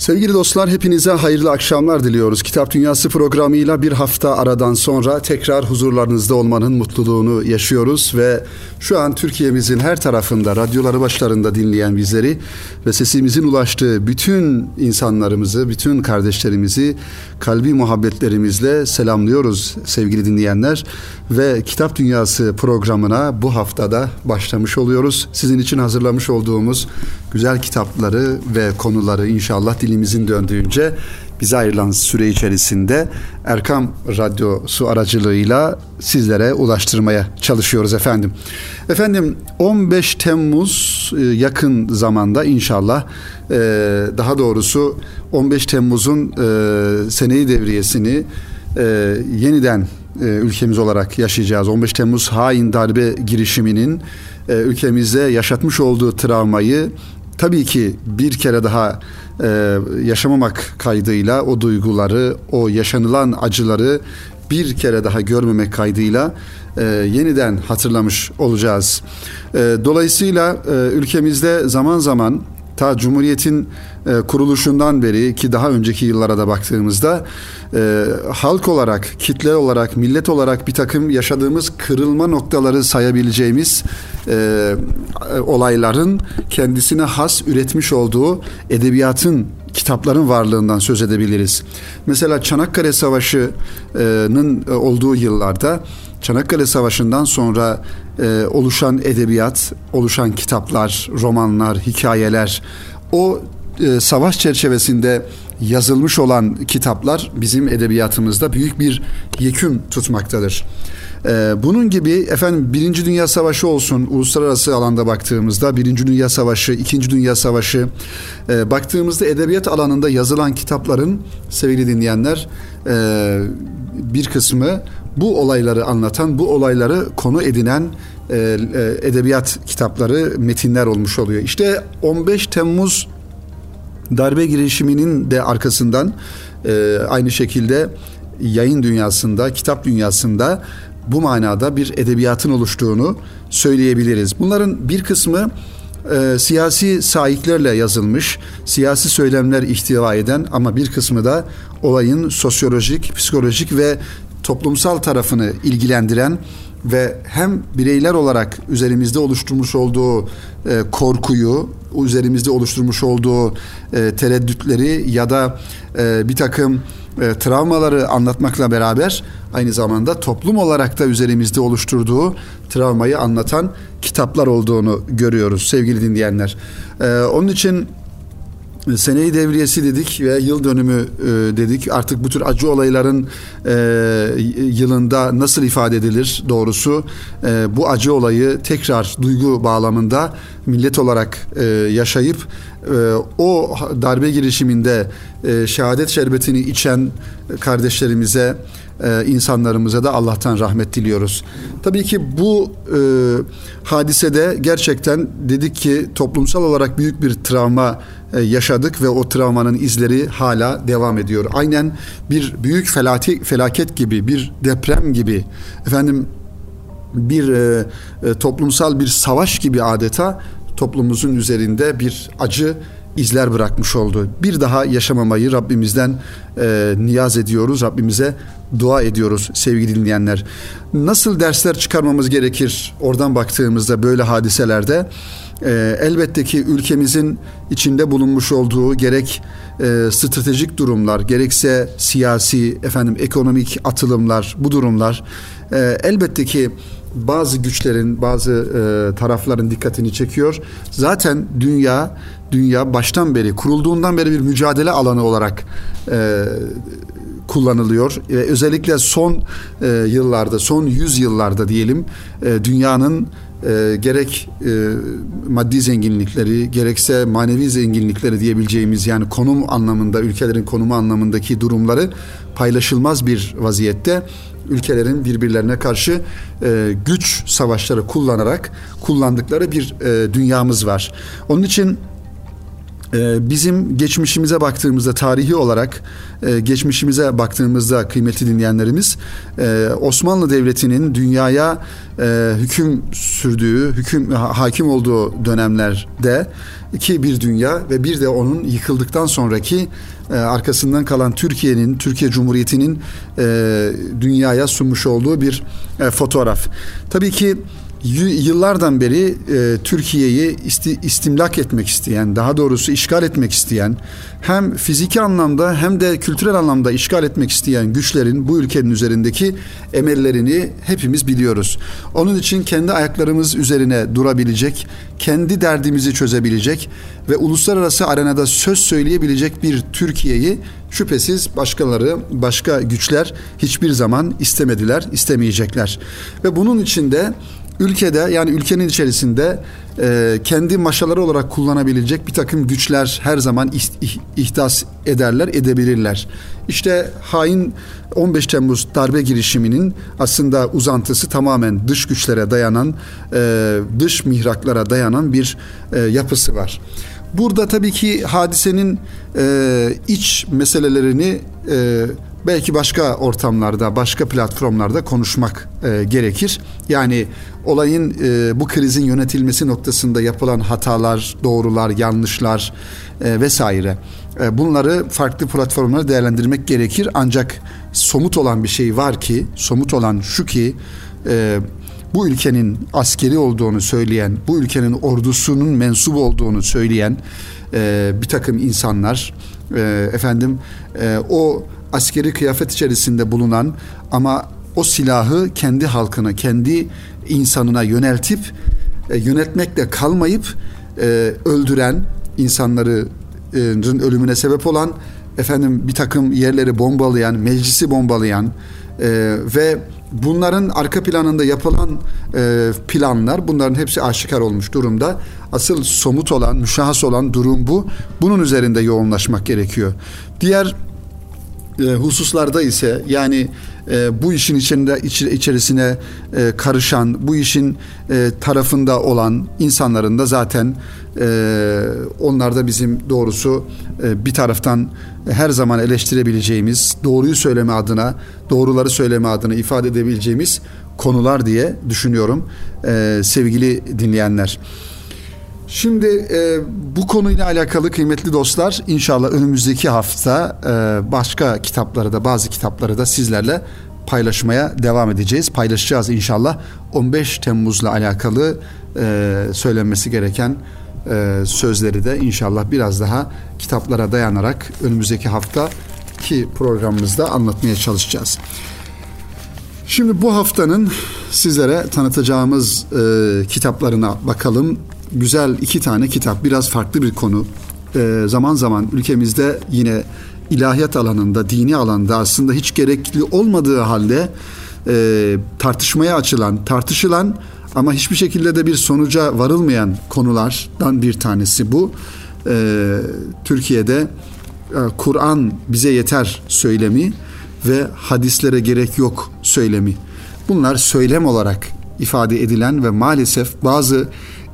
Sevgili dostlar hepinize hayırlı akşamlar diliyoruz. Kitap Dünyası programıyla bir hafta aradan sonra tekrar huzurlarınızda olmanın mutluluğunu yaşıyoruz ve şu an Türkiye'mizin her tarafında radyoları başlarında dinleyen bizleri ve sesimizin ulaştığı bütün insanlarımızı, bütün kardeşlerimizi kalbi muhabbetlerimizle selamlıyoruz sevgili dinleyenler ve Kitap Dünyası programına bu haftada başlamış oluyoruz. Sizin için hazırlamış olduğumuz güzel kitapları ve konuları inşallah dilimizin döndüğünce bize ayrılan süre içerisinde Erkam Radyosu aracılığıyla sizlere ulaştırmaya çalışıyoruz efendim. Efendim 15 Temmuz e, yakın zamanda inşallah e, daha doğrusu 15 Temmuz'un e, seneyi devriyesini yeniden ülkemiz olarak yaşayacağız. 15 Temmuz hain darbe girişiminin ülkemizde yaşatmış olduğu travmayı tabii ki bir kere daha e, yaşamamak kaydıyla o duyguları, o yaşanılan acıları bir kere daha görmemek kaydıyla e, yeniden hatırlamış olacağız. E, dolayısıyla e, ülkemizde zaman zaman ta Cumhuriyet'in e, kuruluşundan beri ki daha önceki yıllara da baktığımızda e, halk olarak, kitle olarak, millet olarak bir takım yaşadığımız kırılma noktaları sayabileceğimiz e, olayların kendisine has üretmiş olduğu edebiyatın kitapların varlığından söz edebiliriz. Mesela Çanakkale Savaşı'nın olduğu yıllarda Çanakkale Savaşı'ndan sonra e, oluşan edebiyat, oluşan kitaplar, romanlar, hikayeler, o e, savaş çerçevesinde yazılmış olan kitaplar bizim edebiyatımızda büyük bir yekün tutmaktadır. Ee, bunun gibi efendim Birinci Dünya Savaşı olsun uluslararası alanda baktığımızda Birinci Dünya Savaşı, İkinci Dünya Savaşı e, baktığımızda edebiyat alanında yazılan kitapların sevgili dinleyenler e, bir kısmı bu olayları anlatan, bu olayları konu edinen e, e, edebiyat kitapları, metinler olmuş oluyor. İşte 15 Temmuz darbe girişiminin de arkasından e, aynı şekilde yayın dünyasında, kitap dünyasında bu manada bir edebiyatın oluştuğunu söyleyebiliriz. Bunların bir kısmı e, siyasi sahiplerle yazılmış, siyasi söylemler ihtiva eden ama bir kısmı da olayın sosyolojik, psikolojik ve toplumsal tarafını ilgilendiren ve hem bireyler olarak üzerimizde oluşturmuş olduğu e, korkuyu, üzerimizde oluşturmuş olduğu e, tereddütleri ya da e, bir takım e, travmaları anlatmakla beraber aynı zamanda toplum olarak da üzerimizde oluşturduğu travmayı anlatan kitaplar olduğunu görüyoruz sevgili dinleyenler. E, onun için seneyi devriyesi dedik ve yıl dönümü e, dedik. Artık bu tür acı olayların e, yılında nasıl ifade edilir doğrusu e, bu acı olayı tekrar duygu bağlamında millet olarak yaşayıp o darbe girişiminde e, şehadet şerbetini içen kardeşlerimize insanlarımıza da Allah'tan rahmet diliyoruz. Tabii ki bu e, hadisede gerçekten dedik ki toplumsal olarak büyük bir travma yaşadık ve o travmanın izleri hala devam ediyor. Aynen bir büyük felati, felaket gibi, bir deprem gibi, efendim bir e, e, toplumsal bir savaş gibi adeta toplumumuzun üzerinde bir acı izler bırakmış oldu. Bir daha yaşamamayı Rabbimizden e, niyaz ediyoruz. Rabbimize dua ediyoruz sevgili dinleyenler. Nasıl dersler çıkarmamız gerekir oradan baktığımızda böyle hadiselerde? E, elbette ki ülkemizin içinde bulunmuş olduğu gerek e, stratejik durumlar, gerekse siyasi, efendim ekonomik atılımlar, bu durumlar e, elbette ki bazı güçlerin, bazı e, tarafların dikkatini çekiyor. Zaten dünya dünya baştan beri kurulduğundan beri bir mücadele alanı olarak e, kullanılıyor. E, özellikle son e, yıllarda, son yüz yıllarda diyelim e, dünyanın e, gerek e, maddi zenginlikleri gerekse manevi zenginlikleri diyebileceğimiz yani konum anlamında ülkelerin konumu anlamındaki durumları paylaşılmaz bir vaziyette ülkelerin birbirlerine karşı e, güç savaşları kullanarak kullandıkları bir e, dünyamız var. Onun için bizim geçmişimize baktığımızda tarihi olarak e, geçmişimize baktığımızda kıymetli dinleyenlerimiz e, Osmanlı Devleti'nin dünyaya e, hüküm sürdüğü, hüküm hakim olduğu dönemlerde iki bir dünya ve bir de onun yıkıldıktan sonraki arkasından kalan Türkiye'nin, Türkiye Cumhuriyeti'nin dünyaya sunmuş olduğu bir fotoğraf. Tabii ki yıllardan beri e, Türkiye'yi isti, istimlak etmek isteyen, daha doğrusu işgal etmek isteyen, hem fiziki anlamda hem de kültürel anlamda işgal etmek isteyen güçlerin bu ülkenin üzerindeki emellerini hepimiz biliyoruz. Onun için kendi ayaklarımız üzerine durabilecek, kendi derdimizi çözebilecek ve uluslararası arenada söz söyleyebilecek bir Türkiye'yi şüphesiz başkaları, başka güçler hiçbir zaman istemediler, istemeyecekler. Ve bunun içinde ülkede yani ülkenin içerisinde e, kendi maşaları olarak kullanabilecek bir takım güçler her zaman ihdas ederler, edebilirler. İşte hain 15 Temmuz darbe girişiminin aslında uzantısı tamamen dış güçlere dayanan, e, dış mihraklara dayanan bir e, yapısı var. Burada tabii ki hadisenin e, iç meselelerini e, belki başka ortamlarda, başka platformlarda konuşmak e, gerekir. Yani olayın e, bu krizin yönetilmesi noktasında yapılan hatalar, doğrular, yanlışlar e, vesaire. E, bunları farklı platformlara değerlendirmek gerekir. Ancak somut olan bir şey var ki, somut olan şu ki e, bu ülkenin askeri olduğunu söyleyen, bu ülkenin ordusunun mensup olduğunu söyleyen e, bir takım insanlar, e, efendim e, o askeri kıyafet içerisinde bulunan ama o silahı kendi halkına, kendi insanına yöneltip e, yönetmekle kalmayıp e, öldüren insanların ölümüne sebep olan efendim bir takım yerleri bombalayan, meclisi bombalayan e, ve bunların arka planında yapılan e, planlar bunların hepsi aşikar olmuş durumda. Asıl somut olan, müşahhas olan durum bu. Bunun üzerinde yoğunlaşmak gerekiyor. Diğer e, hususlarda ise yani e, bu işin içinde iç, içerisine e, karışan, bu işin e, tarafında olan insanların da zaten e, onlar da bizim doğrusu e, bir taraftan her zaman eleştirebileceğimiz, doğruyu söyleme adına, doğruları söyleme adına ifade edebileceğimiz konular diye düşünüyorum e, sevgili dinleyenler. Şimdi e, bu konuyla alakalı kıymetli dostlar inşallah önümüzdeki hafta e, başka kitapları da bazı kitapları da sizlerle paylaşmaya devam edeceğiz. Paylaşacağız inşallah 15 Temmuz'la alakalı e, söylenmesi gereken e, sözleri de inşallah biraz daha kitaplara dayanarak önümüzdeki hafta ki programımızda anlatmaya çalışacağız. Şimdi bu haftanın sizlere tanıtacağımız e, kitaplarına bakalım güzel iki tane kitap. Biraz farklı bir konu. E, zaman zaman ülkemizde yine ilahiyat alanında, dini alanda aslında hiç gerekli olmadığı halde e, tartışmaya açılan, tartışılan ama hiçbir şekilde de bir sonuca varılmayan konulardan bir tanesi bu. E, Türkiye'de e, Kur'an bize yeter söylemi ve hadislere gerek yok söylemi. Bunlar söylem olarak ifade edilen ve maalesef bazı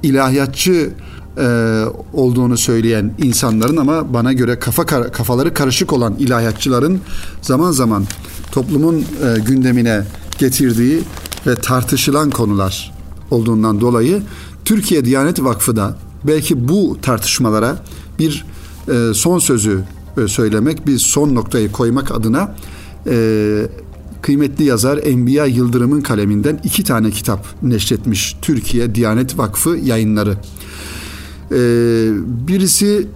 ilahiyatçı e, olduğunu söyleyen insanların ama bana göre kafa kafaları karışık olan ilahiyatçıların zaman zaman toplumun e, gündemine getirdiği ve tartışılan konular olduğundan dolayı Türkiye Diyanet Vakfı da belki bu tartışmalara bir e, son sözü e, söylemek, bir son noktayı koymak adına e, kıymetli yazar Enbiya Yıldırım'ın kaleminden iki tane kitap neşretmiş Türkiye Diyanet Vakfı yayınları. Ee, birisi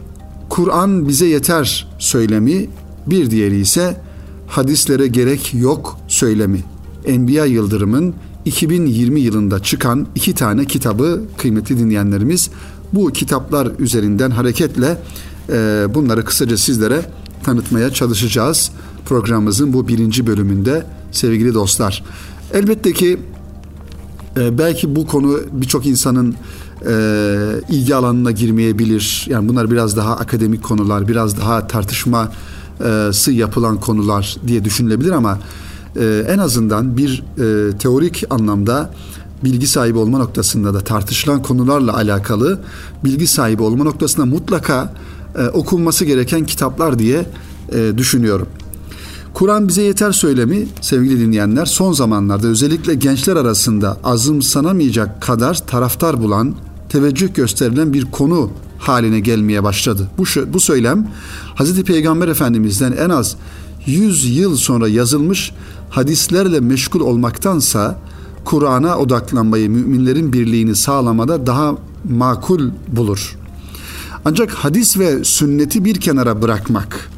Kur'an bize yeter söylemi, bir diğeri ise hadislere gerek yok söylemi. Enbiya Yıldırım'ın 2020 yılında çıkan iki tane kitabı kıymetli dinleyenlerimiz bu kitaplar üzerinden hareketle e, bunları kısaca sizlere tanıtmaya çalışacağız programımızın bu birinci bölümünde sevgili dostlar. Elbette ki e, belki bu konu birçok insanın e, ilgi alanına girmeyebilir. Yani bunlar biraz daha akademik konular, biraz daha tartışması yapılan konular diye düşünülebilir ama e, en azından bir e, teorik anlamda bilgi sahibi olma noktasında da tartışılan konularla alakalı bilgi sahibi olma noktasında mutlaka e, okunması gereken kitaplar diye e, düşünüyorum. Kur'an bize yeter söylemi sevgili dinleyenler son zamanlarda özellikle gençler arasında azımsanamayacak kadar taraftar bulan, teveccüh gösterilen bir konu haline gelmeye başladı. Bu, bu söylem Hz. Peygamber Efendimiz'den en az 100 yıl sonra yazılmış hadislerle meşgul olmaktansa Kur'an'a odaklanmayı müminlerin birliğini sağlamada daha makul bulur. Ancak hadis ve sünneti bir kenara bırakmak,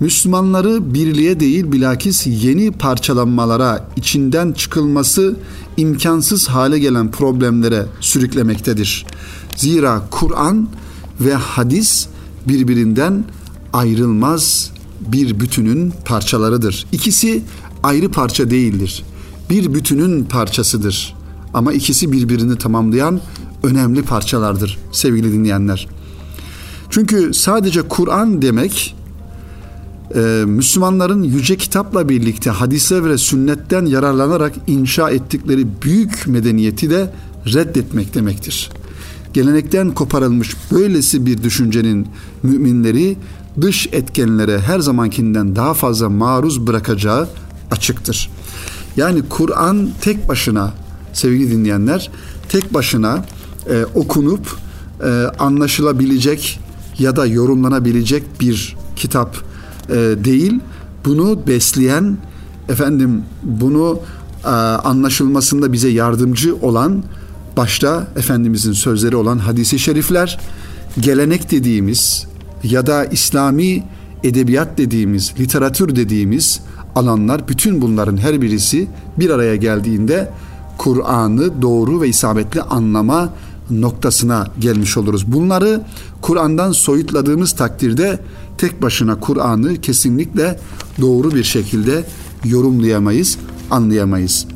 Müslümanları birliğe değil bilakis yeni parçalanmalara, içinden çıkılması imkansız hale gelen problemlere sürüklemektedir. Zira Kur'an ve hadis birbirinden ayrılmaz bir bütünün parçalarıdır. İkisi ayrı parça değildir. Bir bütünün parçasıdır. Ama ikisi birbirini tamamlayan önemli parçalardır sevgili dinleyenler. Çünkü sadece Kur'an demek e, Müslümanların yüce kitapla birlikte hadise ve sünnetten yararlanarak inşa ettikleri büyük medeniyeti de reddetmek demektir. Gelenekten koparılmış böylesi bir düşüncenin müminleri dış etkenlere her zamankinden daha fazla maruz bırakacağı açıktır. Yani Kur'an tek başına sevgili dinleyenler tek başına e, okunup e, anlaşılabilecek ya da yorumlanabilecek bir kitap e, değil. Bunu besleyen efendim bunu e, anlaşılmasında bize yardımcı olan başta Efendimizin sözleri olan hadisi şerifler, gelenek dediğimiz ya da İslami edebiyat dediğimiz, literatür dediğimiz alanlar bütün bunların her birisi bir araya geldiğinde Kur'an'ı doğru ve isabetli anlama noktasına gelmiş oluruz. Bunları Kur'an'dan soyutladığımız takdirde tek başına Kur'an'ı kesinlikle doğru bir şekilde yorumlayamayız, anlayamayız.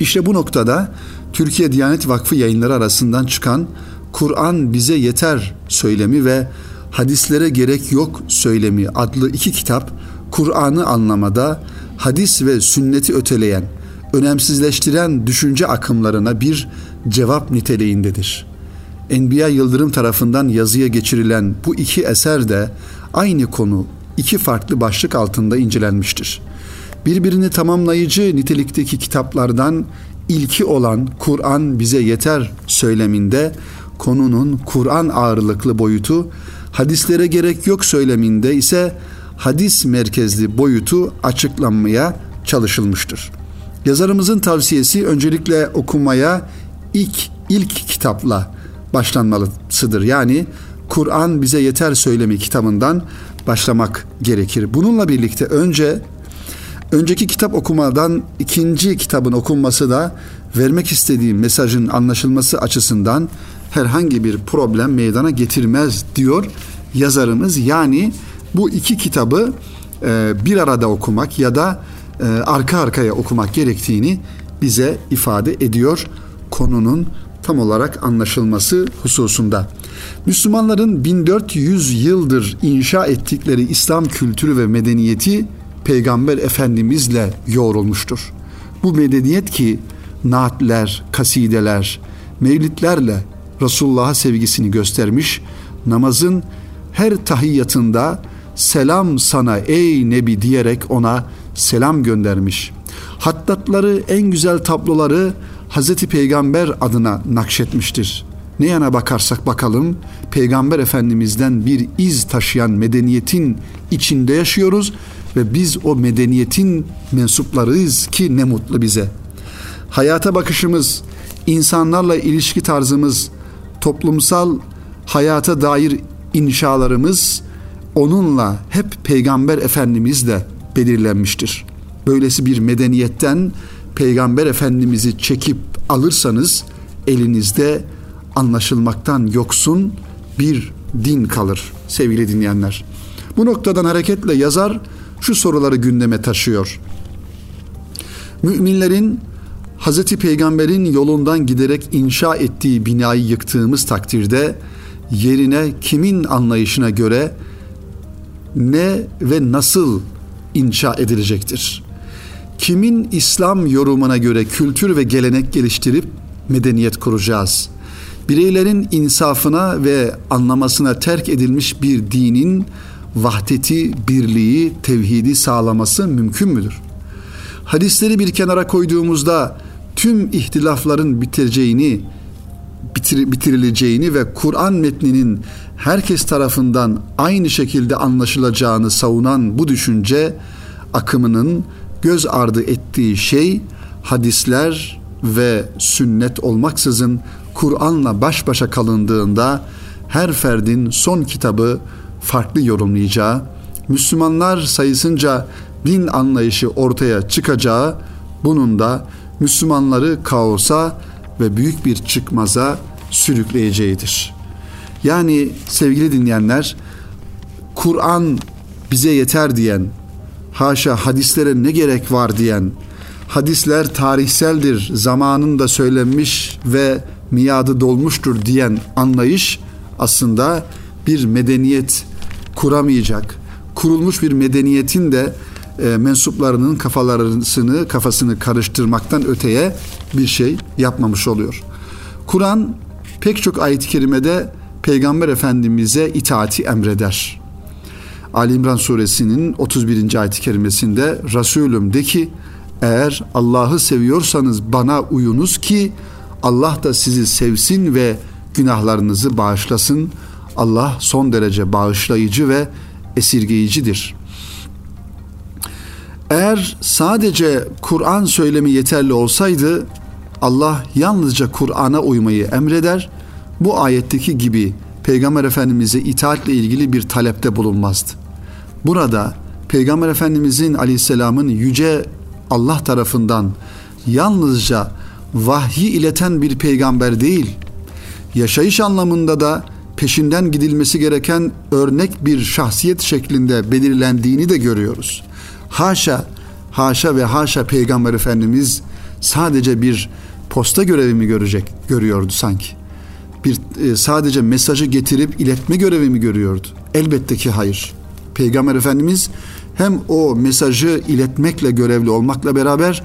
İşte bu noktada Türkiye Diyanet Vakfı yayınları arasından çıkan Kur'an bize yeter söylemi ve hadislere gerek yok söylemi adlı iki kitap Kur'an'ı anlamada hadis ve sünneti öteleyen, önemsizleştiren düşünce akımlarına bir cevap niteliğindedir. Enbiya Yıldırım tarafından yazıya geçirilen bu iki eser de aynı konu iki farklı başlık altında incelenmiştir. Birbirini tamamlayıcı nitelikteki kitaplardan ilki olan Kur'an bize yeter söyleminde konunun Kur'an ağırlıklı boyutu, hadislere gerek yok söyleminde ise hadis merkezli boyutu açıklanmaya çalışılmıştır. Yazarımızın tavsiyesi öncelikle okumaya ilk ilk kitapla başlanmalısıdır. Yani Kur'an bize yeter söylemi kitabından başlamak gerekir. Bununla birlikte önce önceki kitap okumadan ikinci kitabın okunması da vermek istediğim mesajın anlaşılması açısından herhangi bir problem meydana getirmez diyor yazarımız. Yani bu iki kitabı e, bir arada okumak ya da e, arka arkaya okumak gerektiğini bize ifade ediyor konunun tam olarak anlaşılması hususunda. Müslümanların 1400 yıldır inşa ettikleri İslam kültürü ve medeniyeti Peygamber Efendimizle yoğrulmuştur. Bu medeniyet ki naatler, kasideler, mevlitlerle Resulullah'a sevgisini göstermiş, namazın her tahiyyatında selam sana ey Nebi diyerek ona selam göndermiş. Hattatları en güzel tabloları Hazreti Peygamber adına nakşetmiştir. Ne yana bakarsak bakalım Peygamber Efendimiz'den bir iz taşıyan medeniyetin içinde yaşıyoruz ve biz o medeniyetin mensuplarıyız ki ne mutlu bize. Hayata bakışımız, insanlarla ilişki tarzımız, toplumsal hayata dair inşalarımız onunla hep Peygamber Efendimizle belirlenmiştir. Böylesi bir medeniyetten Peygamber Efendimiz'i çekip alırsanız elinizde anlaşılmaktan yoksun bir din kalır sevgili dinleyenler. Bu noktadan hareketle yazar şu soruları gündeme taşıyor. Müminlerin Hz. Peygamber'in yolundan giderek inşa ettiği binayı yıktığımız takdirde yerine kimin anlayışına göre ne ve nasıl inşa edilecektir? Kimin İslam yorumuna göre kültür ve gelenek geliştirip medeniyet kuracağız? bireylerin insafına ve anlamasına terk edilmiş bir dinin vahdeti, birliği, tevhidi sağlaması mümkün müdür? Hadisleri bir kenara koyduğumuzda tüm ihtilafların biteceğini, bitir, bitirileceğini ve Kur'an metninin herkes tarafından aynı şekilde anlaşılacağını savunan bu düşünce akımının göz ardı ettiği şey hadisler ve sünnet olmaksızın Kur'an'la baş başa kalındığında her ferdin son kitabı farklı yorumlayacağı, Müslümanlar sayısınca din anlayışı ortaya çıkacağı, bunun da Müslümanları kaosa ve büyük bir çıkmaza sürükleyeceğidir. Yani sevgili dinleyenler, Kur'an bize yeter diyen, haşa hadislere ne gerek var diyen, hadisler tarihseldir, zamanında söylenmiş ve miadı dolmuştur diyen anlayış aslında bir medeniyet kuramayacak. Kurulmuş bir medeniyetin de e, mensuplarının kafalarını kafasını karıştırmaktan öteye bir şey yapmamış oluyor. Kur'an pek çok ayet-i kerimede Peygamber Efendimiz'e itaati emreder. Ali İmran suresinin 31. ayet-i kerimesinde Resulüm de ki eğer Allah'ı seviyorsanız bana uyunuz ki Allah da sizi sevsin ve günahlarınızı bağışlasın. Allah son derece bağışlayıcı ve esirgeyicidir. Eğer sadece Kur'an söylemi yeterli olsaydı Allah yalnızca Kur'an'a uymayı emreder. Bu ayetteki gibi Peygamber Efendimiz'e itaatle ilgili bir talepte bulunmazdı. Burada Peygamber Efendimizin aleyhisselamın yüce Allah tarafından yalnızca vahyi ileten bir peygamber değil, yaşayış anlamında da peşinden gidilmesi gereken örnek bir şahsiyet şeklinde belirlendiğini de görüyoruz. Haşa, haşa ve haşa peygamber efendimiz sadece bir posta görevi mi görecek, görüyordu sanki. Bir e, sadece mesajı getirip iletme görevi mi görüyordu? Elbette ki hayır. Peygamber Efendimiz hem o mesajı iletmekle görevli olmakla beraber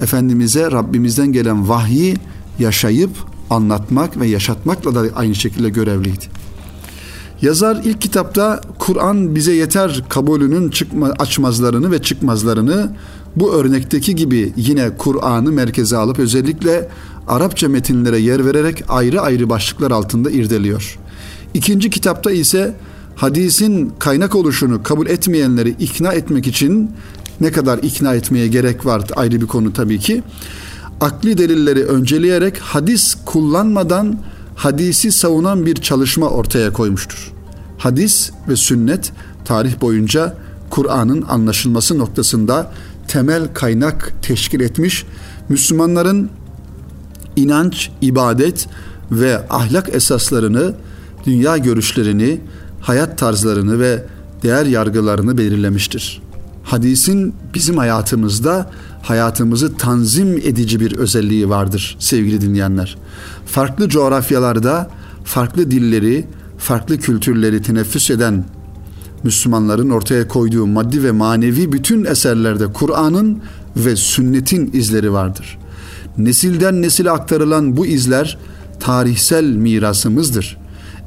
Efendimiz'e Rabbimizden gelen vahyi yaşayıp anlatmak ve yaşatmakla da aynı şekilde görevliydi. Yazar ilk kitapta Kur'an bize yeter kabulünün çıkma, açmazlarını ve çıkmazlarını bu örnekteki gibi yine Kur'an'ı merkeze alıp özellikle Arapça metinlere yer vererek ayrı ayrı başlıklar altında irdeliyor. İkinci kitapta ise hadisin kaynak oluşunu kabul etmeyenleri ikna etmek için ne kadar ikna etmeye gerek var ayrı bir konu tabii ki. Akli delilleri önceleyerek hadis kullanmadan hadisi savunan bir çalışma ortaya koymuştur. Hadis ve sünnet tarih boyunca Kur'an'ın anlaşılması noktasında temel kaynak teşkil etmiş Müslümanların inanç, ibadet ve ahlak esaslarını, dünya görüşlerini, hayat tarzlarını ve değer yargılarını belirlemiştir. Hadisin bizim hayatımızda hayatımızı tanzim edici bir özelliği vardır sevgili dinleyenler. Farklı coğrafyalarda farklı dilleri, farklı kültürleri teneffüs eden Müslümanların ortaya koyduğu maddi ve manevi bütün eserlerde Kur'an'ın ve sünnetin izleri vardır. Nesilden nesile aktarılan bu izler tarihsel mirasımızdır.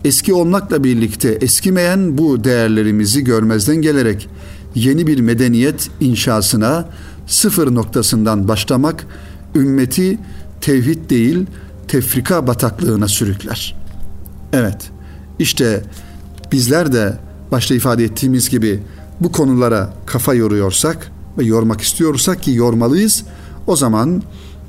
Eski olmakla birlikte eskimeyen bu değerlerimizi görmezden gelerek yeni bir medeniyet inşasına sıfır noktasından başlamak ümmeti tevhid değil tefrika bataklığına sürükler. Evet, işte bizler de başta ifade ettiğimiz gibi bu konulara kafa yoruyorsak ve yormak istiyorsak ki yormalıyız, o zaman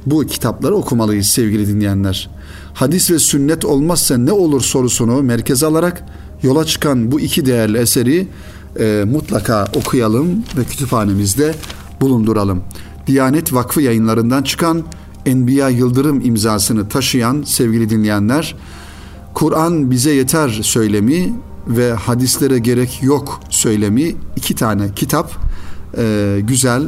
bu kitapları okumalıyız sevgili dinleyenler. Hadis ve sünnet olmazsa ne olur sorusunu merkeze alarak yola çıkan bu iki değerli eseri e, mutlaka okuyalım ve kütüphanemizde bulunduralım. Diyanet Vakfı yayınlarından çıkan Enbiya Yıldırım imzasını taşıyan sevgili dinleyenler, Kur'an bize yeter söylemi ve hadislere gerek yok söylemi iki tane kitap e, güzel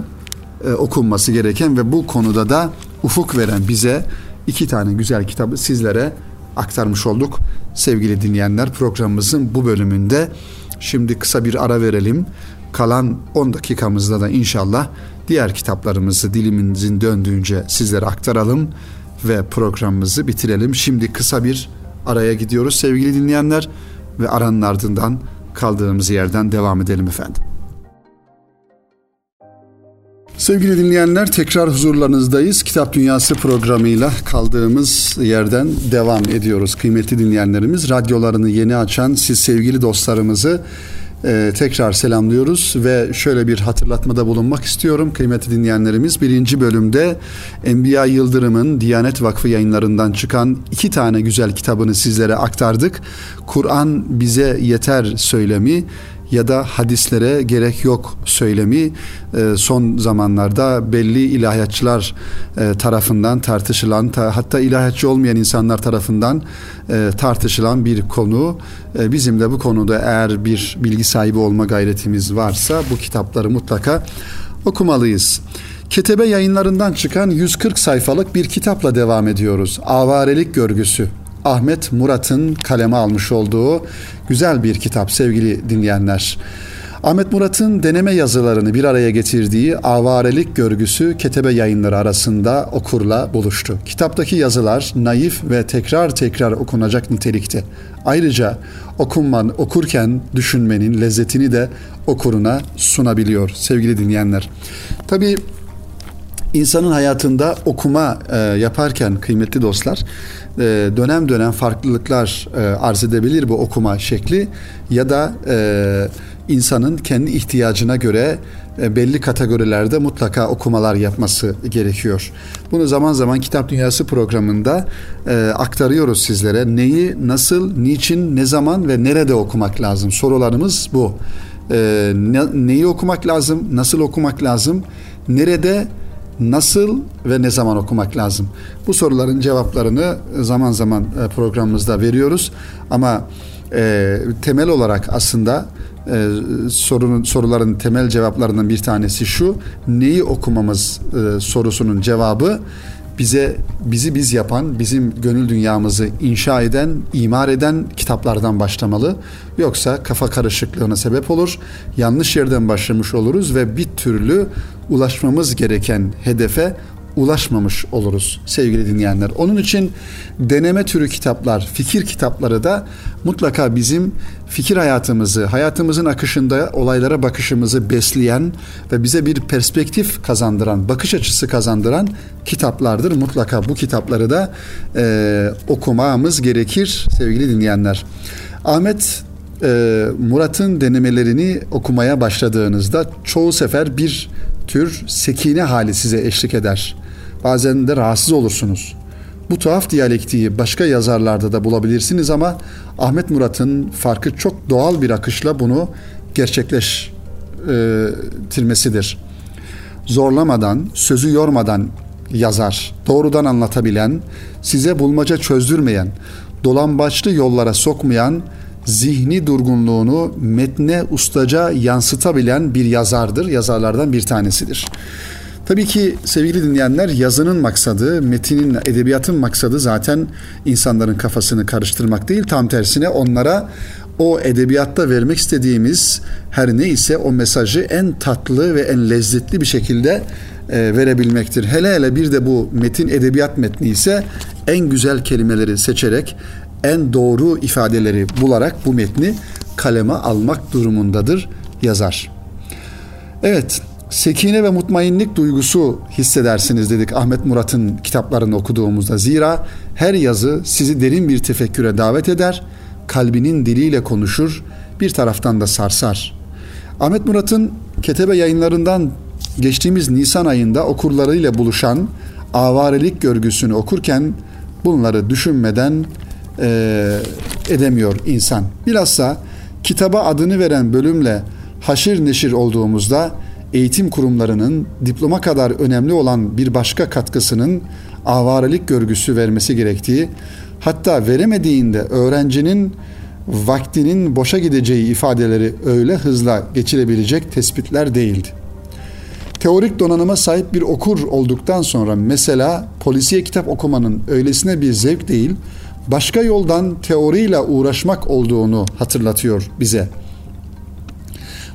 e, okunması gereken ve bu konuda da ufuk veren bize iki tane güzel kitabı sizlere aktarmış olduk. Sevgili dinleyenler programımızın bu bölümünde şimdi kısa bir ara verelim. Kalan 10 dakikamızda da inşallah diğer kitaplarımızı dilimizin döndüğünce sizlere aktaralım ve programımızı bitirelim. Şimdi kısa bir araya gidiyoruz sevgili dinleyenler ve aranın ardından kaldığımız yerden devam edelim efendim. Sevgili dinleyenler tekrar huzurlarınızdayız. Kitap Dünyası programıyla kaldığımız yerden devam ediyoruz. Kıymetli dinleyenlerimiz radyolarını yeni açan siz sevgili dostlarımızı e, tekrar selamlıyoruz ve şöyle bir hatırlatmada bulunmak istiyorum kıymetli dinleyenlerimiz. Birinci bölümde Enbiya Yıldırım'ın Diyanet Vakfı yayınlarından çıkan iki tane güzel kitabını sizlere aktardık. Kur'an bize yeter söylemi ya da hadislere gerek yok söylemi e, son zamanlarda belli ilahiyatçılar e, tarafından tartışılan hatta ilahiyatçı olmayan insanlar tarafından e, tartışılan bir konu. Bizim de bu konuda eğer bir bilgi sahibi olma gayretimiz varsa bu kitapları mutlaka okumalıyız. Ketebe yayınlarından çıkan 140 sayfalık bir kitapla devam ediyoruz. Avarelik Görgüsü Ahmet Murat'ın kaleme almış olduğu güzel bir kitap sevgili dinleyenler. Ahmet Murat'ın deneme yazılarını bir araya getirdiği Avarelik Görgüsü Ketebe Yayınları arasında okurla buluştu. Kitaptaki yazılar naif ve tekrar tekrar okunacak nitelikte. Ayrıca okunman, okurken düşünmenin lezzetini de okuruna sunabiliyor sevgili dinleyenler. Tabii insanın hayatında okuma e, yaparken kıymetli dostlar e, dönem dönem farklılıklar e, arz edebilir bu okuma şekli ya da e, insanın kendi ihtiyacına göre e, belli kategorilerde mutlaka okumalar yapması gerekiyor. Bunu zaman zaman Kitap Dünyası programında e, aktarıyoruz sizlere. Neyi, nasıl, niçin, ne zaman ve nerede okumak lazım? Sorularımız bu. E, ne, neyi okumak lazım, nasıl okumak lazım, nerede nasıl ve ne zaman okumak lazım? Bu soruların cevaplarını zaman zaman e, programımızda veriyoruz ama e, temel olarak aslında e, sorunun soruların temel cevaplarından bir tanesi şu neyi okumamız e, sorusunun cevabı bize bizi biz yapan, bizim gönül dünyamızı inşa eden, imar eden kitaplardan başlamalı. Yoksa kafa karışıklığına sebep olur. Yanlış yerden başlamış oluruz ve bir türlü ulaşmamız gereken hedefe ulaşmamış oluruz sevgili dinleyenler. Onun için deneme türü kitaplar, fikir kitapları da mutlaka bizim fikir hayatımızı, hayatımızın akışında olaylara bakışımızı besleyen ve bize bir perspektif kazandıran, bakış açısı kazandıran kitaplardır. Mutlaka bu kitapları da e, okumamız gerekir sevgili dinleyenler. Ahmet e, Murat'ın denemelerini okumaya başladığınızda çoğu sefer bir tür sekine hali size eşlik eder. Bazen de rahatsız olursunuz. Bu tuhaf diyalektiği başka yazarlarda da bulabilirsiniz ama Ahmet Murat'ın farkı çok doğal bir akışla bunu gerçekleştirmesidir. Zorlamadan, sözü yormadan yazar, doğrudan anlatabilen, size bulmaca çözdürmeyen, dolambaçlı yollara sokmayan, zihni durgunluğunu metne ustaca yansıtabilen bir yazardır. Yazarlardan bir tanesidir. Tabii ki sevgili dinleyenler yazının maksadı, metinin, edebiyatın maksadı zaten insanların kafasını karıştırmak değil. Tam tersine onlara o edebiyatta vermek istediğimiz her neyse o mesajı en tatlı ve en lezzetli bir şekilde e, verebilmektir. Hele hele bir de bu metin edebiyat metni ise en güzel kelimeleri seçerek en doğru ifadeleri bularak bu metni kaleme almak durumundadır yazar. Evet, sekine ve mutmainlik duygusu hissedersiniz dedik Ahmet Murat'ın kitaplarını okuduğumuzda. Zira her yazı sizi derin bir tefekküre davet eder, kalbinin diliyle konuşur, bir taraftan da sarsar. Ahmet Murat'ın Ketebe yayınlarından geçtiğimiz Nisan ayında okurlarıyla buluşan avarelik görgüsünü okurken bunları düşünmeden e, edemiyor insan. Bilhassa kitaba adını veren bölümle haşir neşir olduğumuzda eğitim kurumlarının diploma kadar önemli olan bir başka katkısının avarelik görgüsü vermesi gerektiği, hatta veremediğinde öğrencinin vaktinin boşa gideceği ifadeleri öyle hızla geçirebilecek tespitler değildi. Teorik donanıma sahip bir okur olduktan sonra mesela polisiye kitap okumanın öylesine bir zevk değil, başka yoldan teoriyle uğraşmak olduğunu hatırlatıyor bize.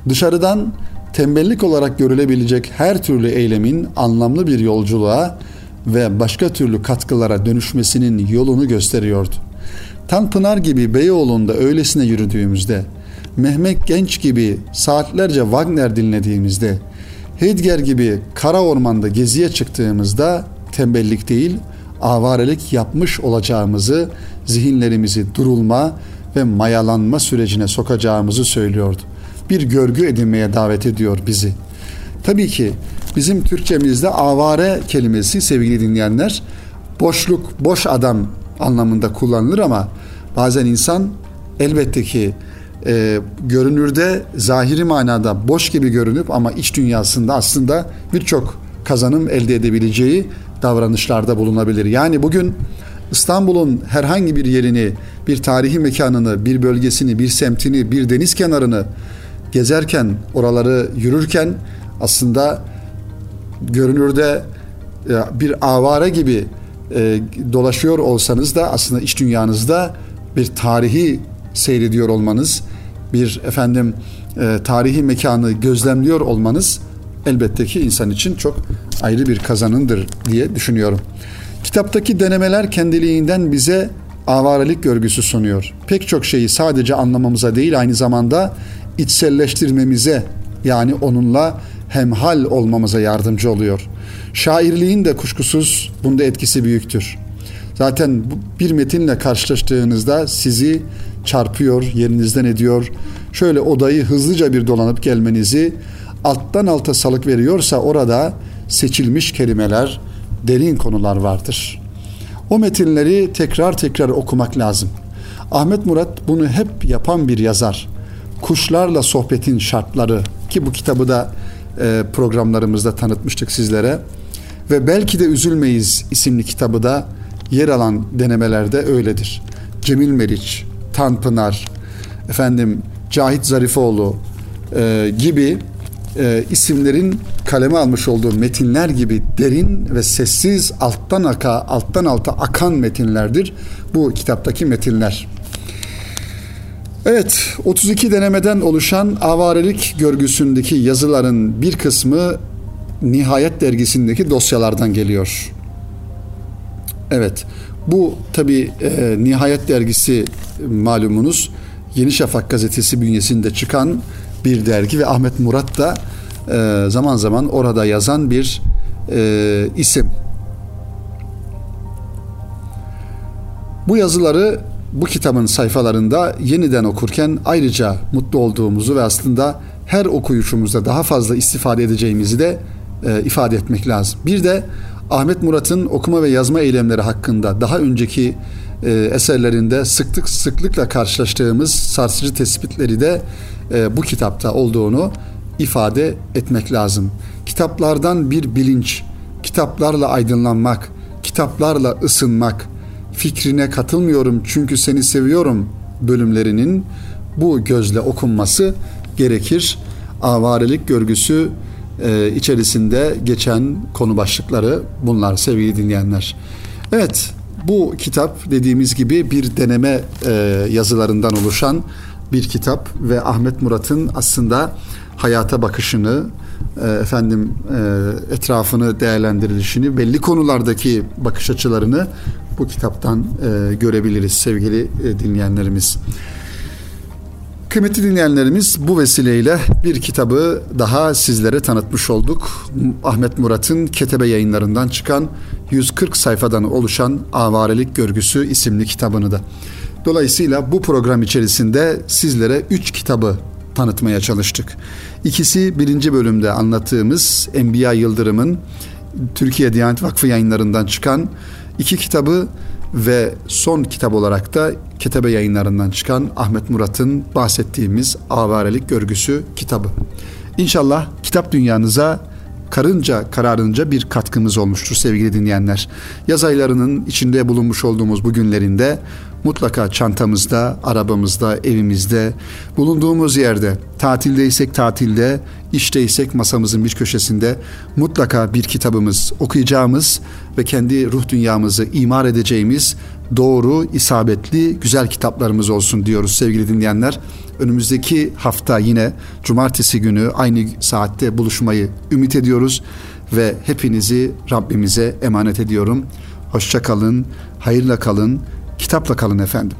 Dışarıdan tembellik olarak görülebilecek her türlü eylemin anlamlı bir yolculuğa ve başka türlü katkılara dönüşmesinin yolunu gösteriyordu. Tanpınar gibi Beyoğlu'nda öylesine yürüdüğümüzde, Mehmet Genç gibi saatlerce Wagner dinlediğimizde, Heidegger gibi kara ormanda geziye çıktığımızda tembellik değil, avarelik yapmış olacağımızı, zihinlerimizi durulma ve mayalanma sürecine sokacağımızı söylüyordu. Bir görgü edinmeye davet ediyor bizi. Tabii ki bizim Türkçemizde avare kelimesi sevgili dinleyenler boşluk, boş adam anlamında kullanılır ama bazen insan elbette ki e, görünürde zahiri manada boş gibi görünüp ama iç dünyasında aslında birçok kazanım elde edebileceği davranışlarda bulunabilir. Yani bugün İstanbul'un herhangi bir yerini, bir tarihi mekanını, bir bölgesini, bir semtini, bir deniz kenarını gezerken, oraları yürürken aslında görünürde e, bir avare gibi e, dolaşıyor olsanız da aslında iç dünyanızda bir tarihi seyrediyor olmanız, bir efendim e, tarihi mekanı gözlemliyor olmanız elbette ki insan için çok ayrı bir kazanındır diye düşünüyorum. Kitaptaki denemeler kendiliğinden bize avarelik görgüsü sunuyor. Pek çok şeyi sadece anlamamıza değil aynı zamanda içselleştirmemize yani onunla hemhal olmamıza yardımcı oluyor. Şairliğin de kuşkusuz bunda etkisi büyüktür. Zaten bir metinle karşılaştığınızda sizi çarpıyor, yerinizden ediyor. Şöyle odayı hızlıca bir dolanıp gelmenizi alttan alta salık veriyorsa orada seçilmiş kelimeler, derin konular vardır. O metinleri tekrar tekrar okumak lazım. Ahmet Murat bunu hep yapan bir yazar. Kuşlarla sohbetin şartları ki bu kitabı da e, programlarımızda tanıtmıştık sizlere. Ve belki de üzülmeyiz isimli kitabı da yer alan denemelerde öyledir. Cemil Meriç, Tanpınar, efendim Cahit Zarifoğlu e, gibi e, isimlerin kaleme almış olduğu metinler gibi derin ve sessiz alttan aka alttan alta akan metinlerdir bu kitaptaki metinler. Evet, 32 denemeden oluşan avarelik görgüsündeki yazıların bir kısmı Nihayet dergisindeki dosyalardan geliyor. Evet, bu tabi e, Nihayet dergisi malumunuz Yeni Şafak gazetesi bünyesinde çıkan bir dergi ve Ahmet Murat da e, zaman zaman orada yazan bir e, isim. Bu yazıları bu kitabın sayfalarında yeniden okurken ayrıca mutlu olduğumuzu ve aslında her okuyuşumuzda daha fazla istifade edeceğimizi de e, ifade etmek lazım. Bir de Ahmet Murat'ın okuma ve yazma eylemleri hakkında daha önceki e, eserlerinde sıklık sıklıkla karşılaştığımız sarsıcı tespitleri de e, bu kitapta olduğunu ifade etmek lazım. Kitaplardan bir bilinç, kitaplarla aydınlanmak, kitaplarla ısınmak, fikrine katılmıyorum çünkü seni seviyorum bölümlerinin bu gözle okunması gerekir. Avarelik görgüsü e, içerisinde geçen konu başlıkları bunlar sevgili dinleyenler. Evet bu kitap dediğimiz gibi bir deneme e, yazılarından oluşan bir kitap ve Ahmet Murat'ın aslında hayata bakışını, efendim e, etrafını değerlendirilişini, belli konulardaki bakış açılarını bu kitaptan e, görebiliriz sevgili e, dinleyenlerimiz. Kıymetli dinleyenlerimiz bu vesileyle bir kitabı daha sizlere tanıtmış olduk. Ahmet Murat'ın Ketebe yayınlarından çıkan 140 sayfadan oluşan Avarelik Görgüsü isimli kitabını da. Dolayısıyla bu program içerisinde sizlere 3 kitabı tanıtmaya çalıştık. İkisi birinci bölümde anlattığımız Enbiya Yıldırım'ın Türkiye Diyanet Vakfı yayınlarından çıkan iki kitabı ve son kitap olarak da Ketebe yayınlarından çıkan Ahmet Murat'ın bahsettiğimiz Avarelik Görgüsü kitabı. İnşallah kitap dünyanıza karınca kararınca bir katkımız olmuştur sevgili dinleyenler. Yaz aylarının içinde bulunmuş olduğumuz bu günlerinde mutlaka çantamızda, arabamızda, evimizde, bulunduğumuz yerde, tatildeysek tatilde, işteysek masamızın bir köşesinde mutlaka bir kitabımız okuyacağımız ve kendi ruh dünyamızı imar edeceğimiz doğru, isabetli, güzel kitaplarımız olsun diyoruz sevgili dinleyenler. Önümüzdeki hafta yine cumartesi günü aynı saatte buluşmayı ümit ediyoruz ve hepinizi Rabbimize emanet ediyorum. Hoşça kalın, hayırla kalın, kitapla kalın efendim.